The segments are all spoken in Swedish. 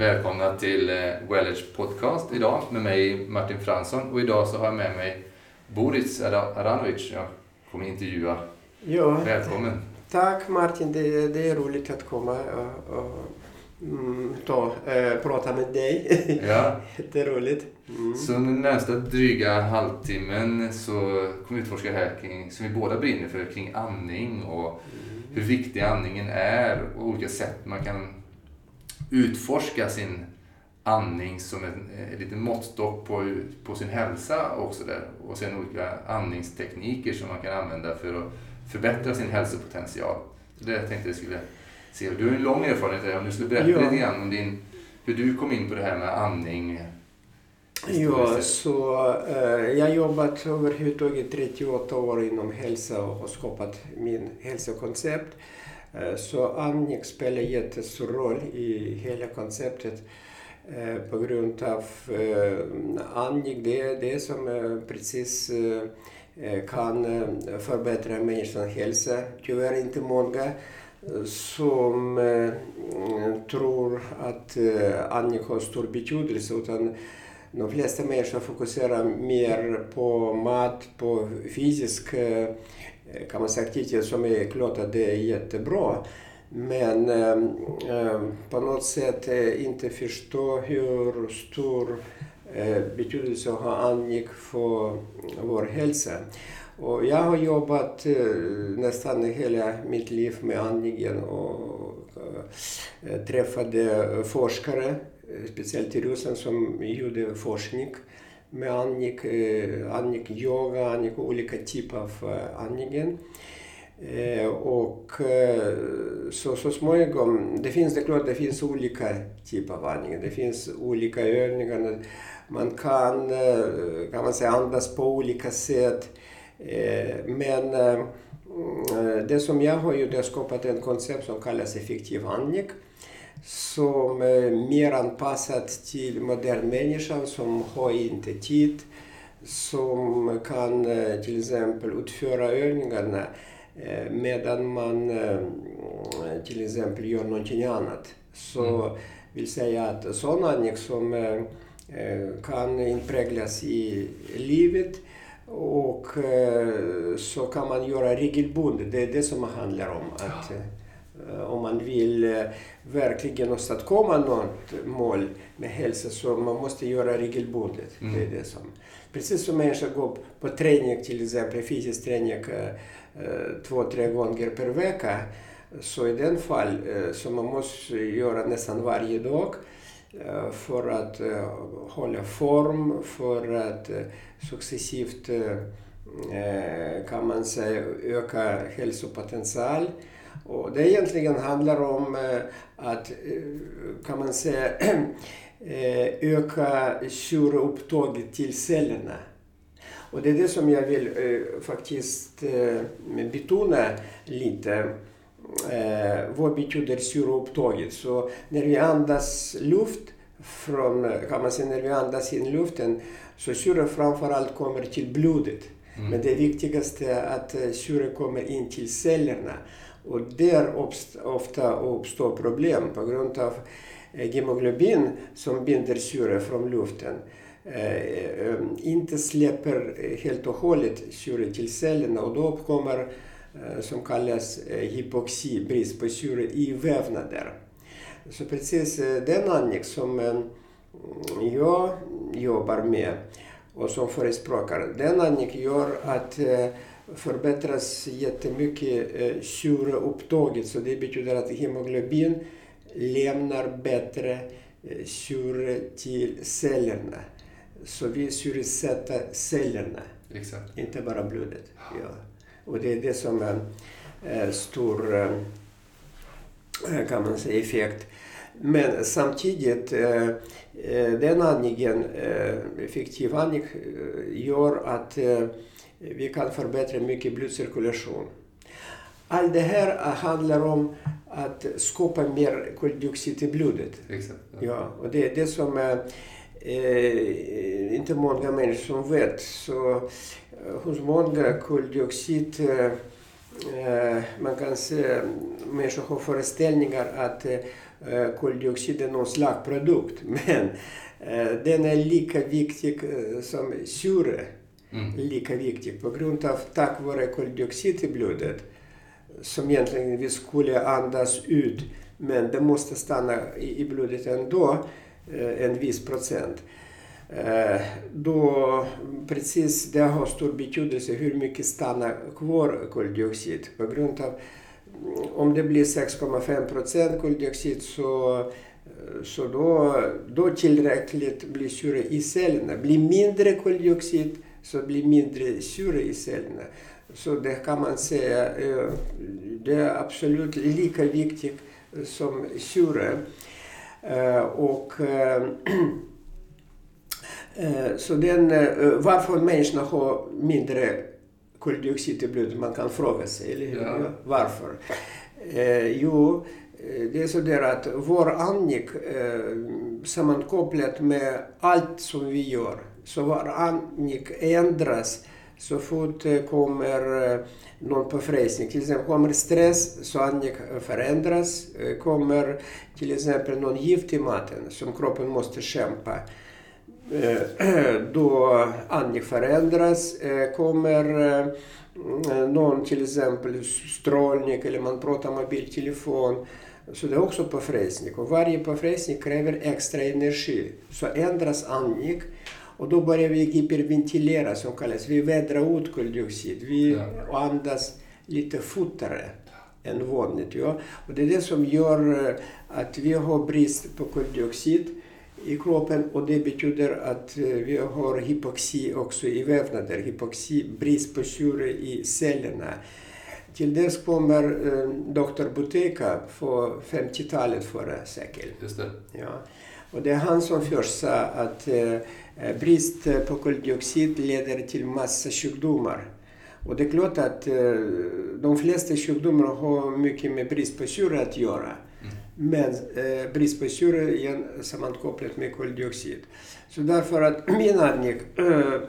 Välkomna till Wellers podcast idag med mig Martin Fransson och idag så har jag med mig Boris Aranovic. Jag kommer intervjua. Ja, Välkommen. Tack Martin, det, det är roligt att komma och, och mm, ta, äh, prata med dig. Ja. Jätteroligt. Mm. Så den närmsta dryga halvtimmen så kommer vi utforska det här kring, som vi båda brinner för, kring andning och mm. hur viktig andningen är och olika sätt man kan utforska sin andning som en, en liten måttstock på, på sin hälsa också där. Och sen olika andningstekniker som man kan använda för att förbättra sin hälsopotential. Så det tänkte jag skulle se. Du har en lång erfarenhet om du skulle berätta ja. lite grann om din, hur du kom in på det här med andning. Ja, så eh, jag har jobbat överhuvudtaget 38 år inom hälsa och skapat min hälsokoncept. Eh, så andning spelar jättestor roll i hela konceptet eh, på grund av eh, andning, det, är det som precis kan förbättra människans hälsa. Tyvärr inte många som tror att andning har stor betydelse utan de flesta människor fokuserar mer på mat, på fysisk Eh, kan man säga aktivitet som är klart att det är jättebra. Men eh, på något sätt eh, inte förstå hur stor eh, betydelse har andning för vår hälsa. Och jag har jobbat eh, nästan hela mitt liv med andningen och eh, träffade forskare, eh, speciellt i Ryssland, som gjorde forskning med andning, eh, andning yoga, olika typer av eh, andningen. Eh, och eh, så, så småningom, det finns det klart, det finns olika typer av andning. Det finns olika övningar. Man kan, eh, kan man säga, andas på olika sätt. Men mm, det som jag har gjort, är har skapat ett koncept som kallas effektiv andning som är mer anpassat till modern människa som har inte tid, som kan eh, till exempel utföra övningarna eh, medan man eh, till exempel gör någonting annat. Så mm. vill säga att sån andning som kan inpräglas i livet och så kan man göra regelbundet. Det är det som det handlar om. Att, om man vill verkligen åstadkomma något mål med hälsa så man måste göra regelbundet. Mm. Det är det som. Precis som människor går på träning, till exempel fysisk träning eh, två, tre gånger per vecka. Så i den fall eh, så man måste göra nästan varje dag eh, för att hålla form, för att successivt kan man säga öka hälsopotential. Och det egentligen handlar om eh, att, eh, kan man säga, eh, öka syreupptaget till cellerna. Och det är det som jag vill faktiskt betona lite. vad betyder syreupptaget? Så när vi andas luft från, kan man säga, när vi andas in luften så syre framförallt kommer till blodet. Mm. Men det viktigaste är att syre kommer in till cellerna. Och där ofta uppstår problem på grund av eh, hemoglobin som binder syre från luften eh, eh, inte släpper helt och hållet syre till cellerna och då uppkommer som kallas hypoxi, brist på syre i vävnader. Så precis den andning som mm, jag jobbar med och som förespråkar, den andning gör att förbättras jättemycket eh, syreupptaget. Så det betyder att hemoglobin lämnar bättre eh, syre till cellerna. Så vi syresätter cellerna, Exakt. inte bara blodet. Ja. Och det är det som är en stor eh, kan man säga, effekt. Men samtidigt, den andningen, effektiv andning, gör att vi kan förbättra mycket blodcirkulation. Allt det här handlar om att skapa mer koldioxid i blodet. Exakt. Ja. ja och det är det som eh, inte många människor som vet. Så eh, hos många koldioxid eh, man kan se människor har föreställningar att koldioxid är någon slags produkt. Men den är lika viktig som syre. Mm. Lika viktig på grund av tack vare koldioxid i blodet som egentligen vi skulle andas ut men det måste stanna i blodet ändå en viss procent. Då precis det har stor betydelse hur mycket stannar kvar koldioxid på grund av om det blir 6,5 procent koldioxid så, så då, då tillräckligt blir syre i cellerna. Blir mindre koldioxid så blir mindre syre i cellerna. Så det kan man säga, det är absolut lika viktigt som syre. Och så den, varför människorna har mindre koldioxid i blodet. Man kan fråga sig, eller hur? Ja. Varför? Eh, jo, det är så där att vår andning eh, sammankopplat med allt som vi gör. Så vår ändras så fort det kommer eh, någon påfrestning. Till exempel kommer stress så andning eh, förändras. Kommer till exempel någon gift i maten som kroppen måste kämpa då andning förändras. Kommer mm, någon till exempel strålning eller man pratar mobiltelefon så det är också påfrestning. Och varje påfrestning kräver extra energi. Så ändras andning och då börjar vi hyperventilera som kallas. Vi vädrar ut koldioxid. Vi ja. andas lite fortare än vanligt. Ja? Och det är det som gör att vi har brist på koldioxid i kroppen och det betyder att eh, vi har hypoxi också i vävnader, hypoxi, brist på syre i cellerna. Till dess kommer eh, doktor Buteyka på 50-talet förra sekel. Just det. Ja. Och det är han som först sa att eh, brist på koldioxid leder till massa sjukdomar. Och det är klart att de flesta sjukdomar har mycket med brist på syre att göra. Men eh, brist på syre igen sammankopplat med koldioxid. Så därför att min andning eh,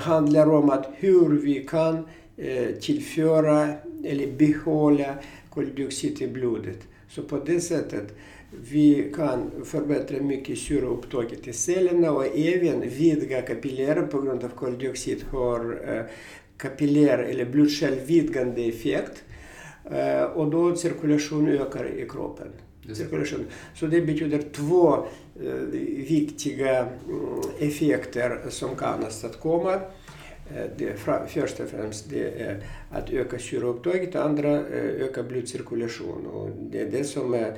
handlar om att hur vi kan eh, tillföra eller behålla koldioxid i blodet. Så på det sättet vi kan förbättra mycket syreupptaget i cellerna och även vidga kapillärer på grund av koldioxid har eh, kapillär eller blodkärlvidgande effekt. Eh, och då cirkulation ökar i kroppen. Cirkulation. Så det betyder två eh, viktiga mm, effekter som kan åstadkomma. Det, först och främst det är att öka syreupptaget, andra öka blodcirkulation. Och det är det som är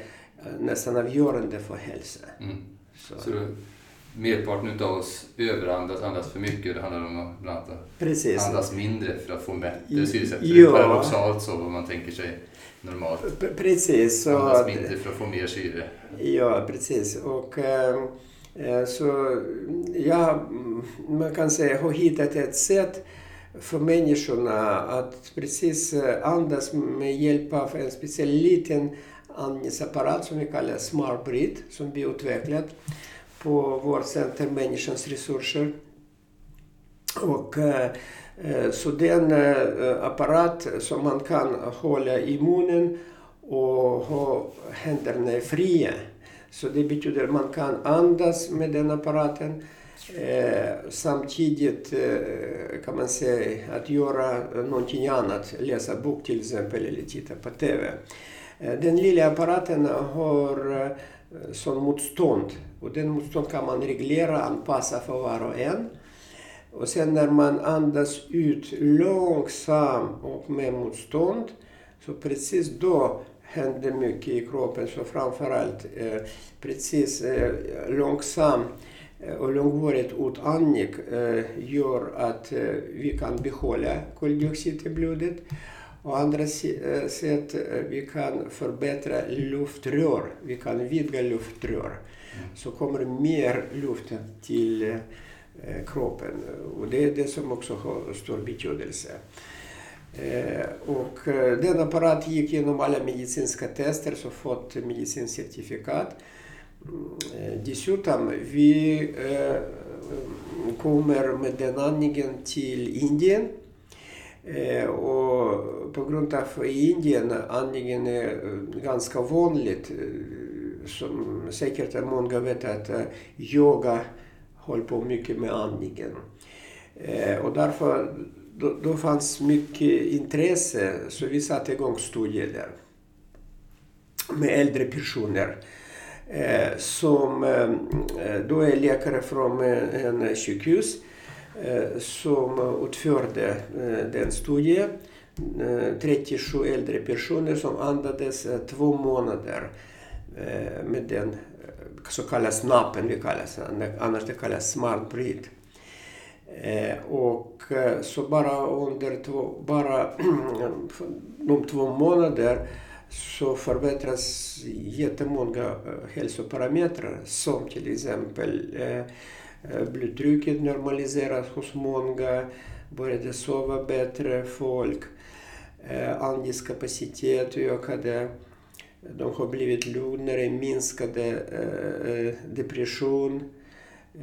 nästan avgörande för hälsa. Mm. Så. Så merparten av oss överandas, andas för mycket. Det handlar om att bland annat Precis. andas mindre för att få bättre syresättning. Det är paradoxalt så vad man tänker sig normalt. Precis. Så andas mindre för att få mer syre. Ja, precis. Och, äh, så ja, man kan säga har hittat ett sätt för människorna att precis eh, andas med hjälp av en speciell liten andningsapparat som vi kallar Smart Breed som vi utvecklat på vårt center Människans resurser. Och, eh, eh, så den eh, apparat som man kan hålla i munnen och ha händerna fria. Så det betyder att man kan andas med den apparaten. Eh, samtidigt eh, kan man säga att göra någonting annat, läsa bok till exempel eller titta på TV. Eh, den lilla apparaten har eh, som motstånd. Och den motstånd kan man reglera, anpassa för var och en. Och sen när man andas ut långsamt och med motstånd, så precis då händer mycket i kroppen. Så framförallt eh, precis eh, långsam eh, och långvarigt utandning eh, gör att eh, vi kan behålla koldioxid i blodet. Å andra sätt, vi kan förbättra luftrör, vi kan vidga luftrör. Mm. Så kommer mer luft till kroppen. Och det är det som också har stor betydelse. Och den apparat gick genom alla medicinska tester så fått medicinskt certifikat. Dessutom, vi kommer med den andningen till Indien Eh, Eh, och på grund av i Indien andningen är eh, ganska vanligt. Eh, som säkert många vet att yoga håller på mycket med andningen. Och därför då, då fanns mycket intresse så vi satte igång studier där. Med äldre personer. Eh, som eh, då är läkare från en sjukhus eh, Eh, som utförde eh, den studien. 37 eh, äldre personer som andades två månader med den så kallade snappen, vi kallas det, annars det kallas smart breed. Och så bara under två, bara de två månader så förbättras jättemånga hälsoparametrar som till exempel eh, blodtrycket normaliseras hos många, började sova bättre folk, eh, andningskapacitet ökade, de har blivit lugnare, minskade eh, depression.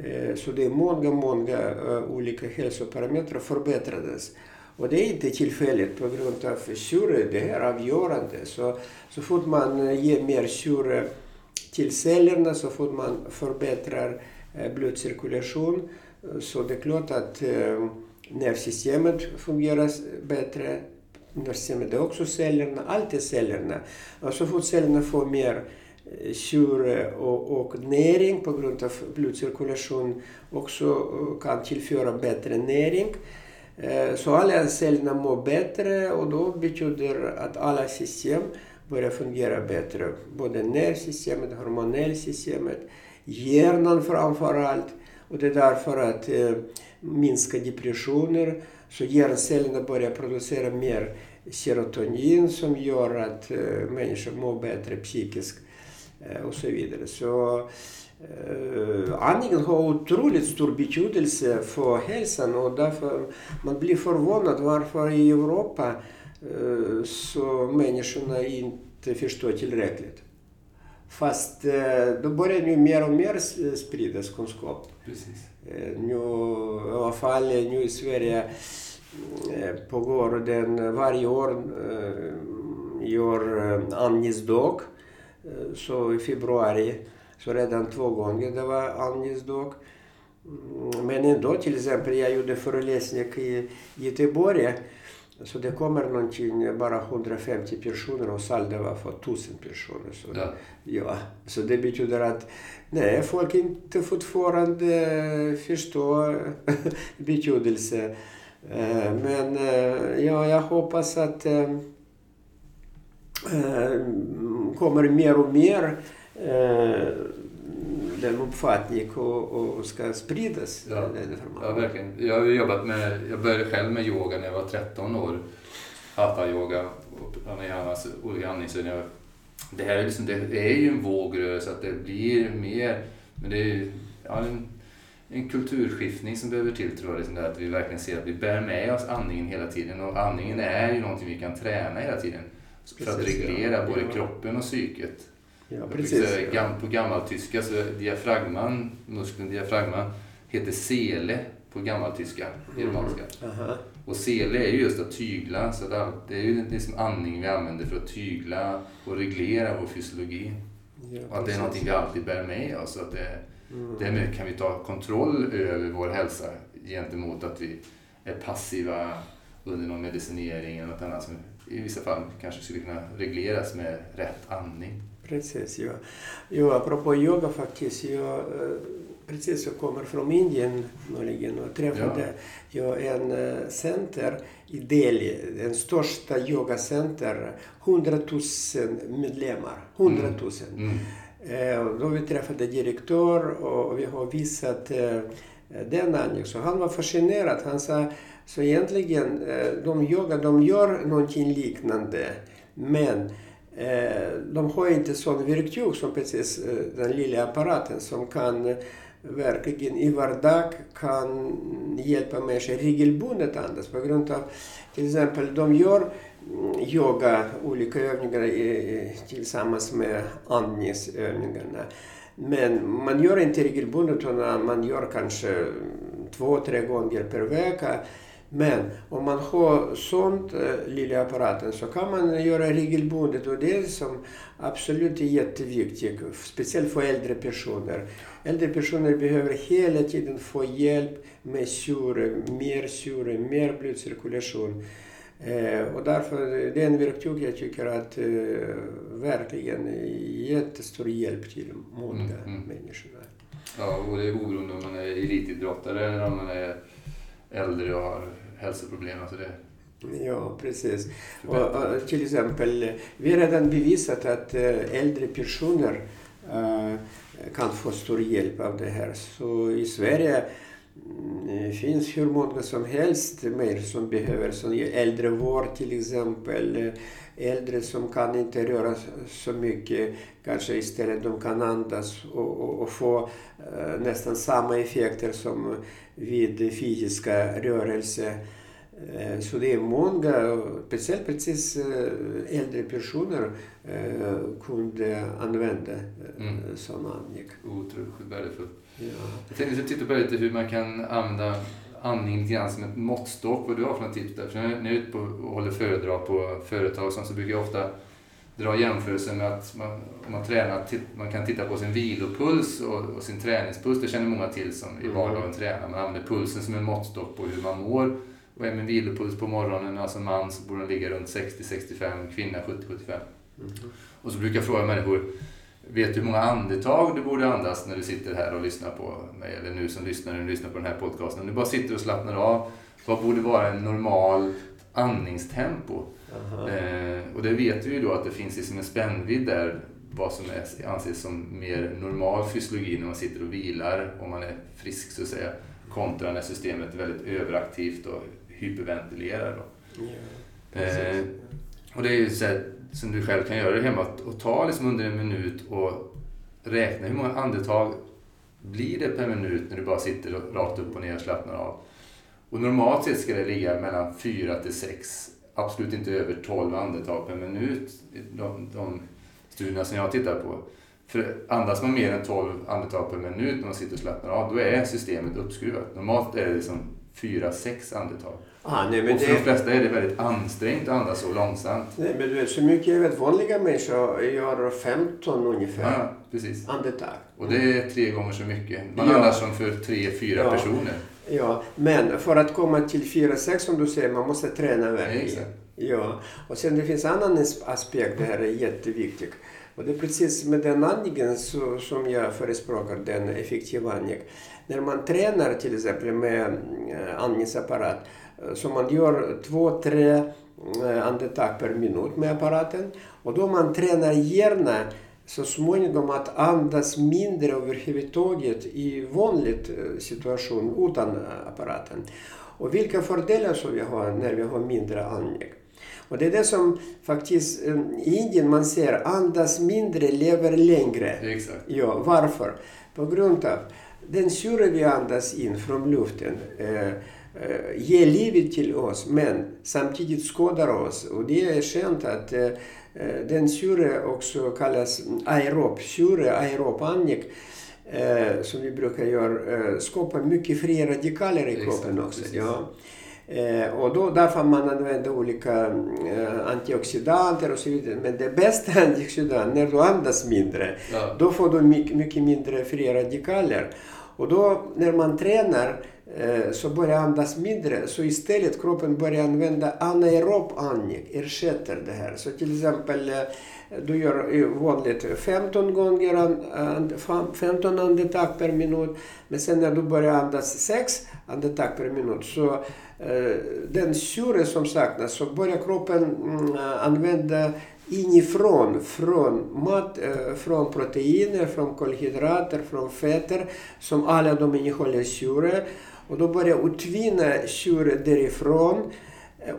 Eh, så det är många, många olika hälsoparametrar förbättrades. Och det är inte tillfälligt på grund av syre, det är avgörande. Så, så fort man ger mer syre till cellerna, så fort man förbättrar eh, blodcirkulation, så det är klart att nervsystemet fungerar bättre. Nervsystemet är också cellerna, allt är cellerna. Och så fort cellerna får mer syre och, och näring på grund av blodcirkulation också kan tillföra bättre näring så alla cellerna mår bättre och då betyder att alla system börjar fungera bättre. Både nervsystemet, hormonellsystemet, hjärnan framför allt. Och det är därför att eh, minska depressioner. Så hjärncellerna börjar producera mer serotonin som gör att eh, människor mår bättre psykiskt eh, och så vidare. Så Eh, andningen har otroligt stor betydelse för hälsan och därför man blir förvånad varför i Europa eh, så människorna inte förstår tillräckligt. Fast eh, då börjar nu mer och mer spridas kunskap. Precis. Nu, I alla fall nu i Sverige pågår den varje år gör andningsdag. Så i februari så redan två gånger det var andningsdag. Mm, men ändå, till exempel, jag gjorde föreläsning i Göteborg. Så det kommer någonting, bara 150 personer och salen var för 1000 personer. Så, ja. ja. så det betyder att nej, folk inte fortfarande förstår betydelse. Eh, men eh, ja, jag hoppas att det kommer mer och mer Eh, den uppfattningen och, och ska spridas. Ja. ja, verkligen. Jag har jobbat med, jag började själv med yoga när jag var 13 år. Hatha-yoga och pranayamas, olika andningsövningar. Det här är, liksom, det är ju en vågrörelse, att det blir mer, men det är ja, en, en kulturskiftning som behöver till tror jag. Liksom att vi verkligen ser att vi bär med oss andningen hela tiden och andningen är ju någonting vi kan träna hela tiden. För att reglera ja. både kroppen och psyket. Ja, precis. På gammaltyska så diafragman, muskeln diafragma, heter sele på gammaltyska. Mm. Och sele är ju just att tygla, så det är ju det som andning vi använder för att tygla och reglera vår fysiologi. Ja, och att det är någonting vi alltid bär med oss. Att det, mm. Därmed kan vi ta kontroll över vår hälsa gentemot att vi är passiva under någon medicinering eller något annat som i vissa fall kanske skulle kunna regleras med rätt andning. Precis, ja. Jo, apropå yoga faktiskt. Jag, eh, precis, jag kommer från Indien nyligen och träffade ja. jag en eh, center i Delhi, den största yogacenter. 100 000 medlemmar. 100 000. Mm. Mm. då vi träffade direktör och vi har visat den andningen. Så han var fascinerad. Han sa, så egentligen, de yoga, de gör någonting liknande. Men Eh, Eh, de har inte sån verktyg som precis eh, den lilla apparaten som kan eh, verkligen i vardag kan hjälpa människor regelbundet andas på grund av till exempel de gör mm, yoga, olika övningar tillsammans med andningsövningarna. Men man gör inte regelbundet utan man gör kanske två, tre gånger per vecka. Men om man har sånt eh, lilla apparaten så kan man göra regelbundet och det är som absolut är jätteviktigt. Speciellt för äldre personer. Äldre personer behöver hela tiden få hjälp med syre, mer syre, mer blodcirkulation. Eh, och därför det är en verktyg jag tycker att eh, verkligen är jättestor hjälp till många mm, mm. människor. Ja, och det är oberoende om man är elitidrottare eller om man är äldre och har hälsoproblem. Alltså det... Ja, precis. Och, och, till exempel, vi har redan bevisat att äh, äldre personer äh, kan få stor hjälp av det här. Så i Sverige Mm, det finns hur många som helst mer som behöver som äldrevård till exempel. Eh, äldre som kan inte röra så mycket, kanske istället de kan andas och, och, och få eh, nästan samma effekter som vid fysiska rörelser. Eh, så det är många, speciellt precis eh, äldre personer, eh, kunde använda mm. sån andning. Otroligt värdefullt. Ja. Jag tänkte titta på lite hur man kan använda andning lite grann som en måttstock. Vad du har för några tips där? För när jag är ute på och håller föredrag på företag så brukar jag ofta dra jämförelsen med att man, om man tränar, man kan titta på sin vilopuls och, och sin träningspuls. Det känner många till som i mm. vardagen tränar. Man använder pulsen som en måttstock på hur man mår. Och är min vilopuls på morgonen, alltså man, så borde den ligga runt 60-65, kvinna 70-75. Mm. Och så brukar jag fråga människor, vet du hur många andetag du borde andas när du sitter här och lyssnar på mig, eller nu som lyssnar när du lyssnar på den här podcasten. Om du bara sitter och slappnar av, vad borde vara en normal andningstempo? Eh, och det vet vi ju då att det finns liksom en spännvidd där vad som är, anses som mer normal fysiologi när man sitter och vilar, om man är frisk så att säga, kontra när systemet är väldigt överaktivt och hyperventilerar. Då. Ja, eh, och det är ju så här, som du själv kan göra det hemma, att ta liksom under en minut och räkna hur många andetag blir det per minut när du bara sitter rakt upp och ner och slappnar av. Och normalt sett ska det ligga mellan 4 till 6 absolut inte över 12 andetag per minut, de, de studierna som jag tittar på. För andas man mer än 12 andetag per minut när man sitter och slappnar av, då är systemet uppskruvat. Normalt är det liksom 4-6 andetag. Ah, nej, men och för det... de flesta är det väldigt ansträngt att andas så långsamt. Nej, men du vet, så mycket jag vet, vanliga människor gör 15 ungefär ja, precis. andetag. Och det är tre gånger så mycket. Man ja. andas som för 3-4 ja. personer. Ja, men för att komma till 4-6 som du säger, man måste träna verkligen. Ja, och sen det finns en annan aspekt, det här är jätteviktigt. Och det är precis med den andningen så, som jag förespråkar, den effektiva andning. När man tränar till exempel med eh, andningsapparat, så man gör två, tre eh, andetag per minut med apparaten. Och då man tränar gärna så småningom att andas mindre överhuvudtaget i vanlig situation utan apparaten. Och vilka fördelar som vi har när vi har mindre andning. Och det är det som faktiskt i Indien man ser, andas mindre, lever längre. Exakt. Ja, varför? På grund av den syre vi andas in från luften eh, eh, ger livet till oss men samtidigt skadar oss. Och det är känt att eh, eh den syre också kallas aerob syre, aerob andning eh, som vi brukar göra, eh, skapar mycket fria radikaler i kroppen också. Ja. Eh, och då, därför man använder olika eh, antioxidanter och så vidare. Men det bästa antioxidant, när du andas mindre, ja. då får du mycket, mindre fria radikaler. Och då när man tränar eh, Eh, så börjar andas mindre. Så istället kroppen börjar använda anaerob andning, ersätter det här. Så till exempel eh, du gör vanligt 15 gånger 15 andetag per minut. Men sen när du börjar andas 6 andetag per minut så eh, den syre som saknas så börjar kroppen mm, använda inifrån, från mat, från proteiner, från kolhydrater, från fetter som alla de innehåller syre. Och då börjar utvinna syre därifrån.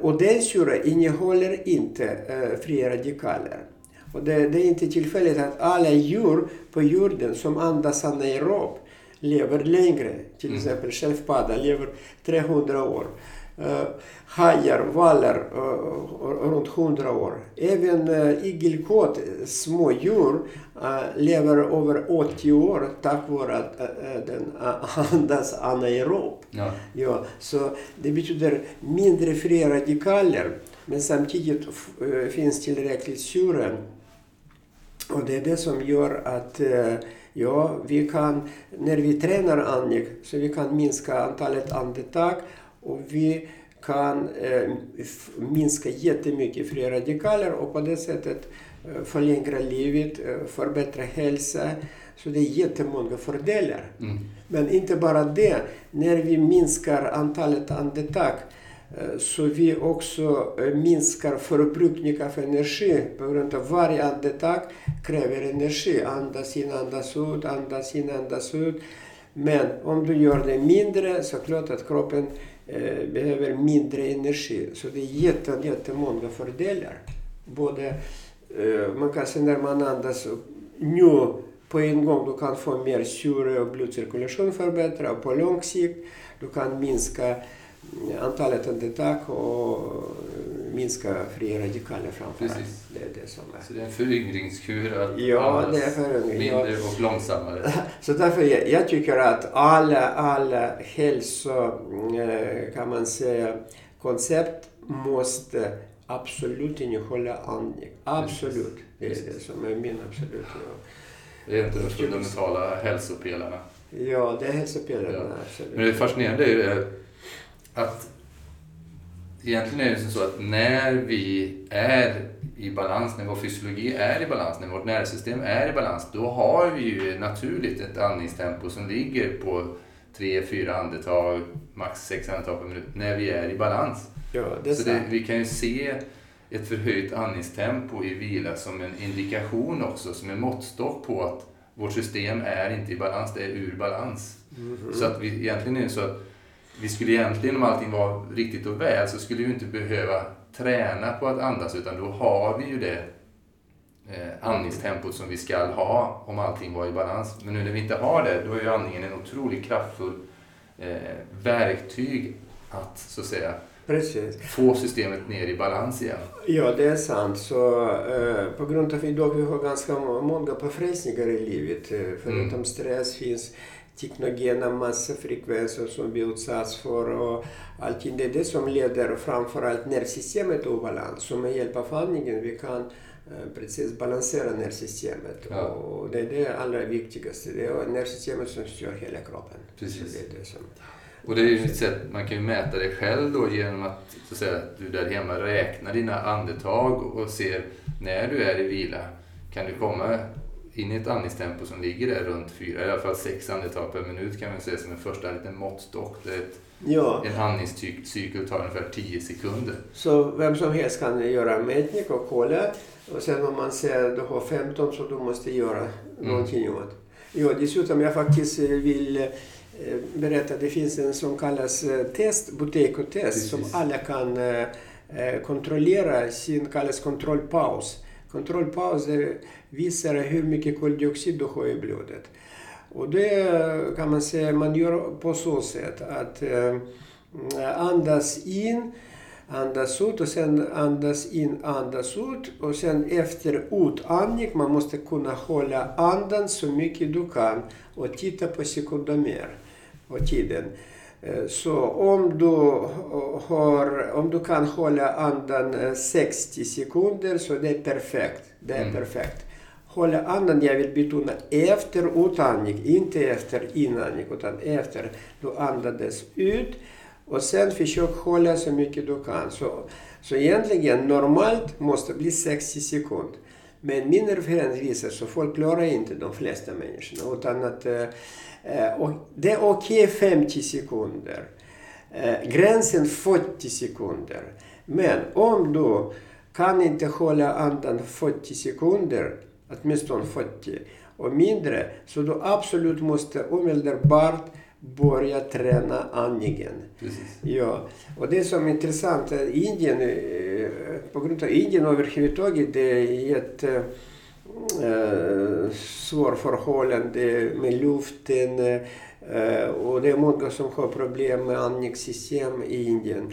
Och den syre innehåller inte eh, fria radikaler. Och det, det, är inte tillfälligt att alla djur på jorden som andas anaerob lever längre. Till mm. exempel sköldpadda lever 300 år. Uh, hajar, valar uh, runt 100 år. Även uh, igelkott, små djur, uh, lever över 80 år tack vare att den andas anaerob. Ja. Ja, så det betyder mindre fria radikaler men samtidigt finns tillräckligt syre. Och det är det som gör att Ja, vi kan, när vi tränar andning, så vi kan minska antalet andetag och vi kan eh, minska jättemycket fria radikaler och på det sättet eh, förlänga livet, eh, förbättra hälsa. Så det är jättemånga fördelar. Mm. Men inte bara det, när vi minskar antalet andetag Eh, så vi också minskar förbrukning av energi på grund av varje andetag kräver energi. Andas in, andas ut, andas in, andas ut. Men om du gör det mindre så klart att kroppen Eh, behöver mindre energi. Så det är jätte, jättemånga fördelar. Både, eh, man kan säga när man andas nu på en gång, du kan få mer syre och blodcirkulation förbättra och på lång sikt du kan minska mm, antalet andetag och minska fria radikaler framför allt. Det är det som är. Så det är en föryngringskur att ja, det är föryngring. mindre och långsammare. Så därför jag, jag tycker att alla, alla hälso, eh, kan man säga, koncept måste absolut innehålla andning. Absolut. Det är det som är min absolut. Det är inte de fundamentala hälsopelarna. Ja, det är hälsopelarna. Ja. Men det fascinerande är ju att egentligen är det så att när vi är i balans, när vår fysiologi är i balans, när vårt nervsystem är i balans, då har vi ju naturligt ett andningstempo som ligger på 3-4 andetag, max 6 andetag per minut, när vi är i balans. Ja, det så det, vi kan ju se ett förhöjt andningstempo i vila som en indikation också, som en måttstock på att vårt system är inte i balans, det är ur balans. Mm -hmm. Så att vi, egentligen är det så att vi skulle egentligen, om allting var riktigt och väl, så skulle vi inte behöva träna på att andas, utan då har vi ju det eh, andningstempot som vi ska ha om allting var i balans. Men nu när vi inte har det, då är ju andningen en otroligt kraftfull eh, verktyg att, så att säga, Precis. få systemet ner i balans igen. Ja, det är sant. Så, eh, på grund av att vi idag vi har ganska många påfrestningar i livet, eh, förutom mm. stress finns teknogena massafrekvenser som vi utsatts för och allting. Det är det som leder framförallt nervsystemet obalans. Så med hjälp av andningen vi kan eh, precis balansera nervsystemet. Ja. Och det är det allra viktigaste. Det är nervsystemet som styr hela kroppen. Precis. det är det som, och det är ju ett sätt, man kan ju mäta det själv då genom att, så att säga, du där hemma räknar dina andetag och ser när du är i vila. Kan du komma in i ett andningstempo som ligger där runt fyra, i alla fall sex andetag per minut kan man säga som en första liten måttstock. Det ett, ja. En andningscykel tar ungefär 10 sekunder. Så vem som helst kan göra en mätning och kolla. Och sen om man ser att du har 15 så du måste göra mm. någonting åt. Ja, dessutom jag faktiskt eh, vill eh, berätta, det finns en som kallas eh, test, Buteyko-test, som alla kan kontrollera, sin kallas kontrollpaus. Kontrollpauser visar hur mycket koldioxid du har i blodet. Och det kan man säga man gör på så sätt att eh, andas in, andas ut och sen andas in, andas ut. Och sen efter utandning, man måste kunna hålla andan så mycket du kan och titta på sekundomer och tiden. Eh, så om du, har, om du kan hålla andan 60 eh, sekunder så det är perfekt. Det är mm. perfekt. Hålla andan, jag vill betona, efter utandning, inte efter inandning, utan efter du andades ut. Och sen försök hålla så mycket du kan. Så, så egentligen normalt måste bli 60 sekunder. Men min erfarenhet visar så folk klarar inte de flesta människorna. Utan att, eh, eh, och det är okej okay 50 sekunder. Eh, gränsen 40 sekunder. Men om du kan inte hålla andan 40 sekunder, åtminstone 40 och mindre, så du absolut måste omedelbart börja träna andningen. Ja. Och det som är intressant är att Indien, eh, på grund av Indien överhuvudtaget, det är ett äh, svårförhållande med luften, Eh, och det är många som har problem med andningssystem i Indien.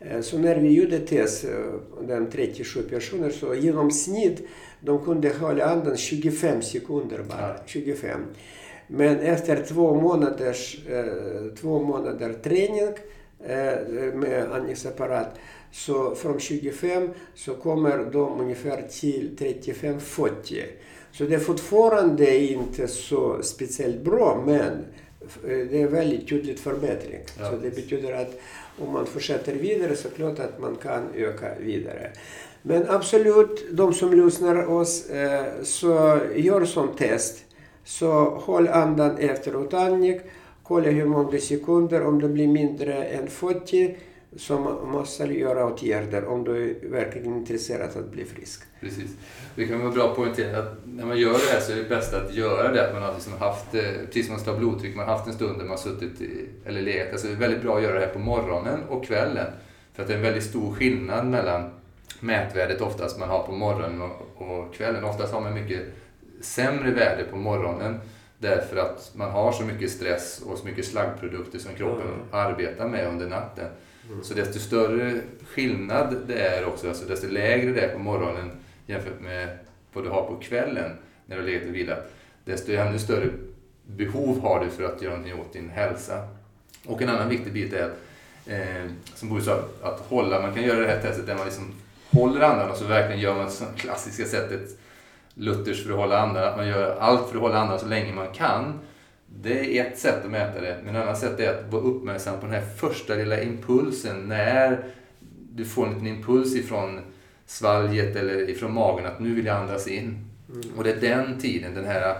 Eh, så när vi gjorde test, eh, den 37 personer, så genomsnitt de kunde hålla andan 25 sekunder bara. 25. Men efter två månaders, två månader träning med andningsapparat så från 25 så kommer de ungefär till 35-40. Så det är fortfarande inte så speciellt bra men det är väldigt tydligt förbättring. Ja. Så det betyder att om man fortsätter vidare så klart att man kan öka vidare. Men absolut, de som lyssnar oss, eh, så gör sånt test. Så håll andan efter utandning. Kolla hur många sekunder, om det blir mindre än 40 så måste du göra åtgärder om du är verkligen intresserad av att bli frisk. Precis. Det kan vara bra att poängtera att när man gör det här så är det bäst att göra det att man har liksom haft, eh, precis som man ska ha blodtryck, man har haft en stund där man har suttit i, eller legat. Alltså det är väldigt bra att göra det här på morgonen och kvällen. För att det är en väldigt stor skillnad mellan mätvärdet oftast man har på morgonen och, och kvällen. Oftast har man mycket sämre värde på morgonen därför att man har så mycket stress och så mycket slaggprodukter som kroppen mm. arbetar med under natten. Mm. Så desto större skillnad det är också, alltså desto lägre det är på morgonen jämfört med vad du har på kvällen när du har legat och vilat, desto ännu större behov har du för att göra någonting åt din hälsa. Och en annan viktig bit är, eh, som Boris sa, att hålla, man kan göra det här testet där man liksom håller andan och så verkligen gör man det klassiska sättet, Luthers för att hålla andan, att man gör allt för att hålla andan så länge man kan. Det är ett sätt att mäta det. Men ett annat sätt är att vara uppmärksam på den här första lilla impulsen. När du får en liten impuls ifrån svalget eller ifrån magen att nu vill jag andas in. Mm. Och det är den tiden, den här,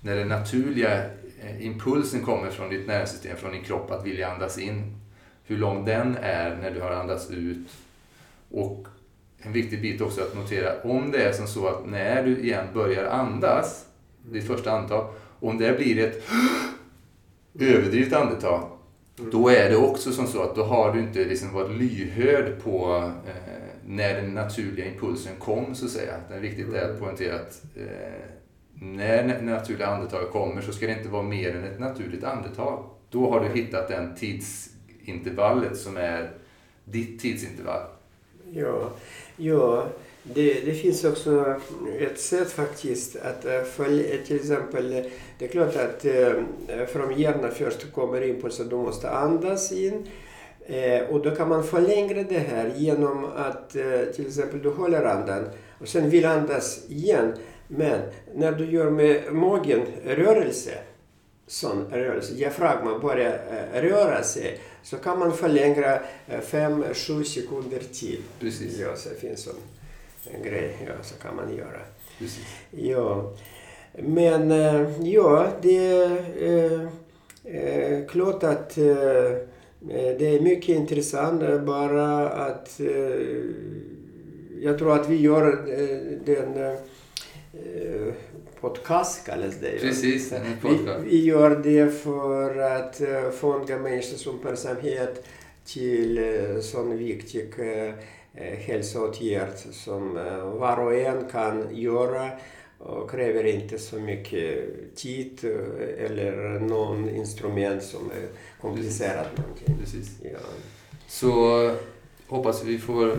när den naturliga eh, impulsen kommer från ditt nervsystem, från din kropp att vilja andas in. Hur lång den är när du har andats ut. Och en viktig bit också att notera, om det är som så att när du igen börjar andas, ditt första andetag, om det blir ett överdrivet andetag, mm. då är det också som så att då har du inte liksom varit lyhörd på eh, när den naturliga impulsen kom, så att säga. Det är viktigt är att mm. poängtera att eh, när naturliga andetaget kommer så ska det inte vara mer än ett naturligt andetag. Då har du hittat den tidsintervallet som är ditt tidsintervall. Ja, ja det, det finns också ett sätt faktiskt att eh, följa, eh, till exempel, eh, det är klart att eh, från hjärnan först kommer impulsen, du måste andas in. Eh, och då kan man förlänga det här genom att eh, till exempel du håller andan och sen vill andas igen. Men när du gör med magen rörelse, sån rörelse, diafragma börjar eh, röra sig, så kan man förlänga 5-7 sekunder till. Precis. Ja, så finns en grej, ja, så kan man göra. Precis. Ja. Men ja, det är eh, klart att eh, Eh, det är mycket intressant eh, bara att eh, jag tror att vi gör den podcast kallas det. Precis, en podcast. Vi, vi, gör det för att fånga människors uppmärksamhet till sån viktig hälsoåtgärd som var och en kan göra och kräver inte så mycket tid eller någon instrument som är komplicerat. Precis. Ja. Så hoppas vi får,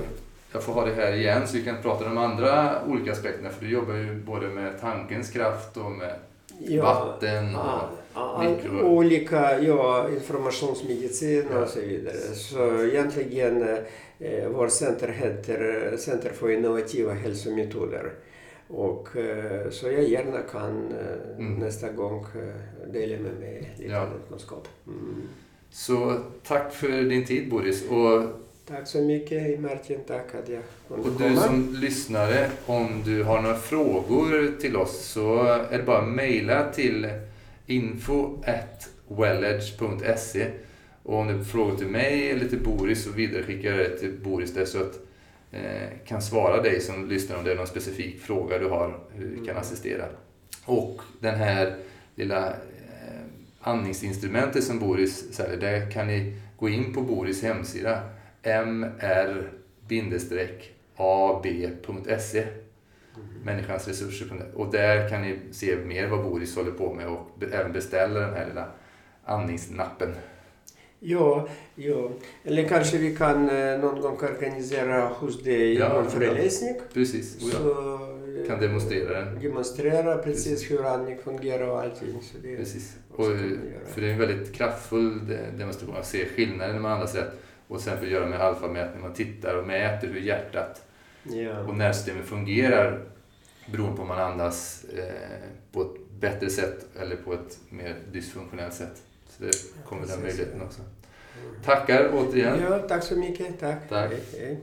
jag får ha det här igen så vi kan prata om de andra olika aspekterna. För du jobbar ju både med tankens kraft och med ja, vatten och ja, mikro... Olika, ja, informationsmedicin och så vidare. Så egentligen eh, vårt center heter Center för innovativa hälsometoder. Och eh, så jag gärna kan eh, mm. nästa gång eh, dela med mig lite ja. kunskap. Mm. Så tack för din tid Boris. Och, tack så mycket Martin, tack att jag Och du komma. som lyssnare, om du har några frågor till oss så är det bara att mejla till info.welledge.se och om du har frågor till mig eller till Boris så vidareskickar jag det till Boris där så att Eh, kan svara dig som lyssnar om det är någon specifik fråga du har, hur vi kan mm. assistera. Och den här lilla eh, andningsinstrumentet som Boris säljer, där kan ni gå in på Boris hemsida mr-ab.se. Människans resurser. Och där kan ni se mer vad Boris håller på med och även beställa den här lilla andningsnappen. Ja, ja, eller kanske vi kan eh, någon gång organisera hos dig Ja, en föreläsning. Precis. Och jag Så, eh, kan demonstrera den. Demonstrera precis, Precis. hur andning fungerar och allting. Så det, Precis. Och, göra. för det är en väldigt kraftfull de- demonstration att se skillnaden när man andas rätt. Och sen för göra med alfamätning. Man tittar och mäter hur hjärtat ja. och nervsystemet fungerar beroende på om man andas eh, på ett bättre sätt eller på ett mer dysfunktionellt sätt. Så det kommer den precis, möjligheten ja. också. Tackar återigen. ja, tack så mycket. Tack. Tack. Hej, hej.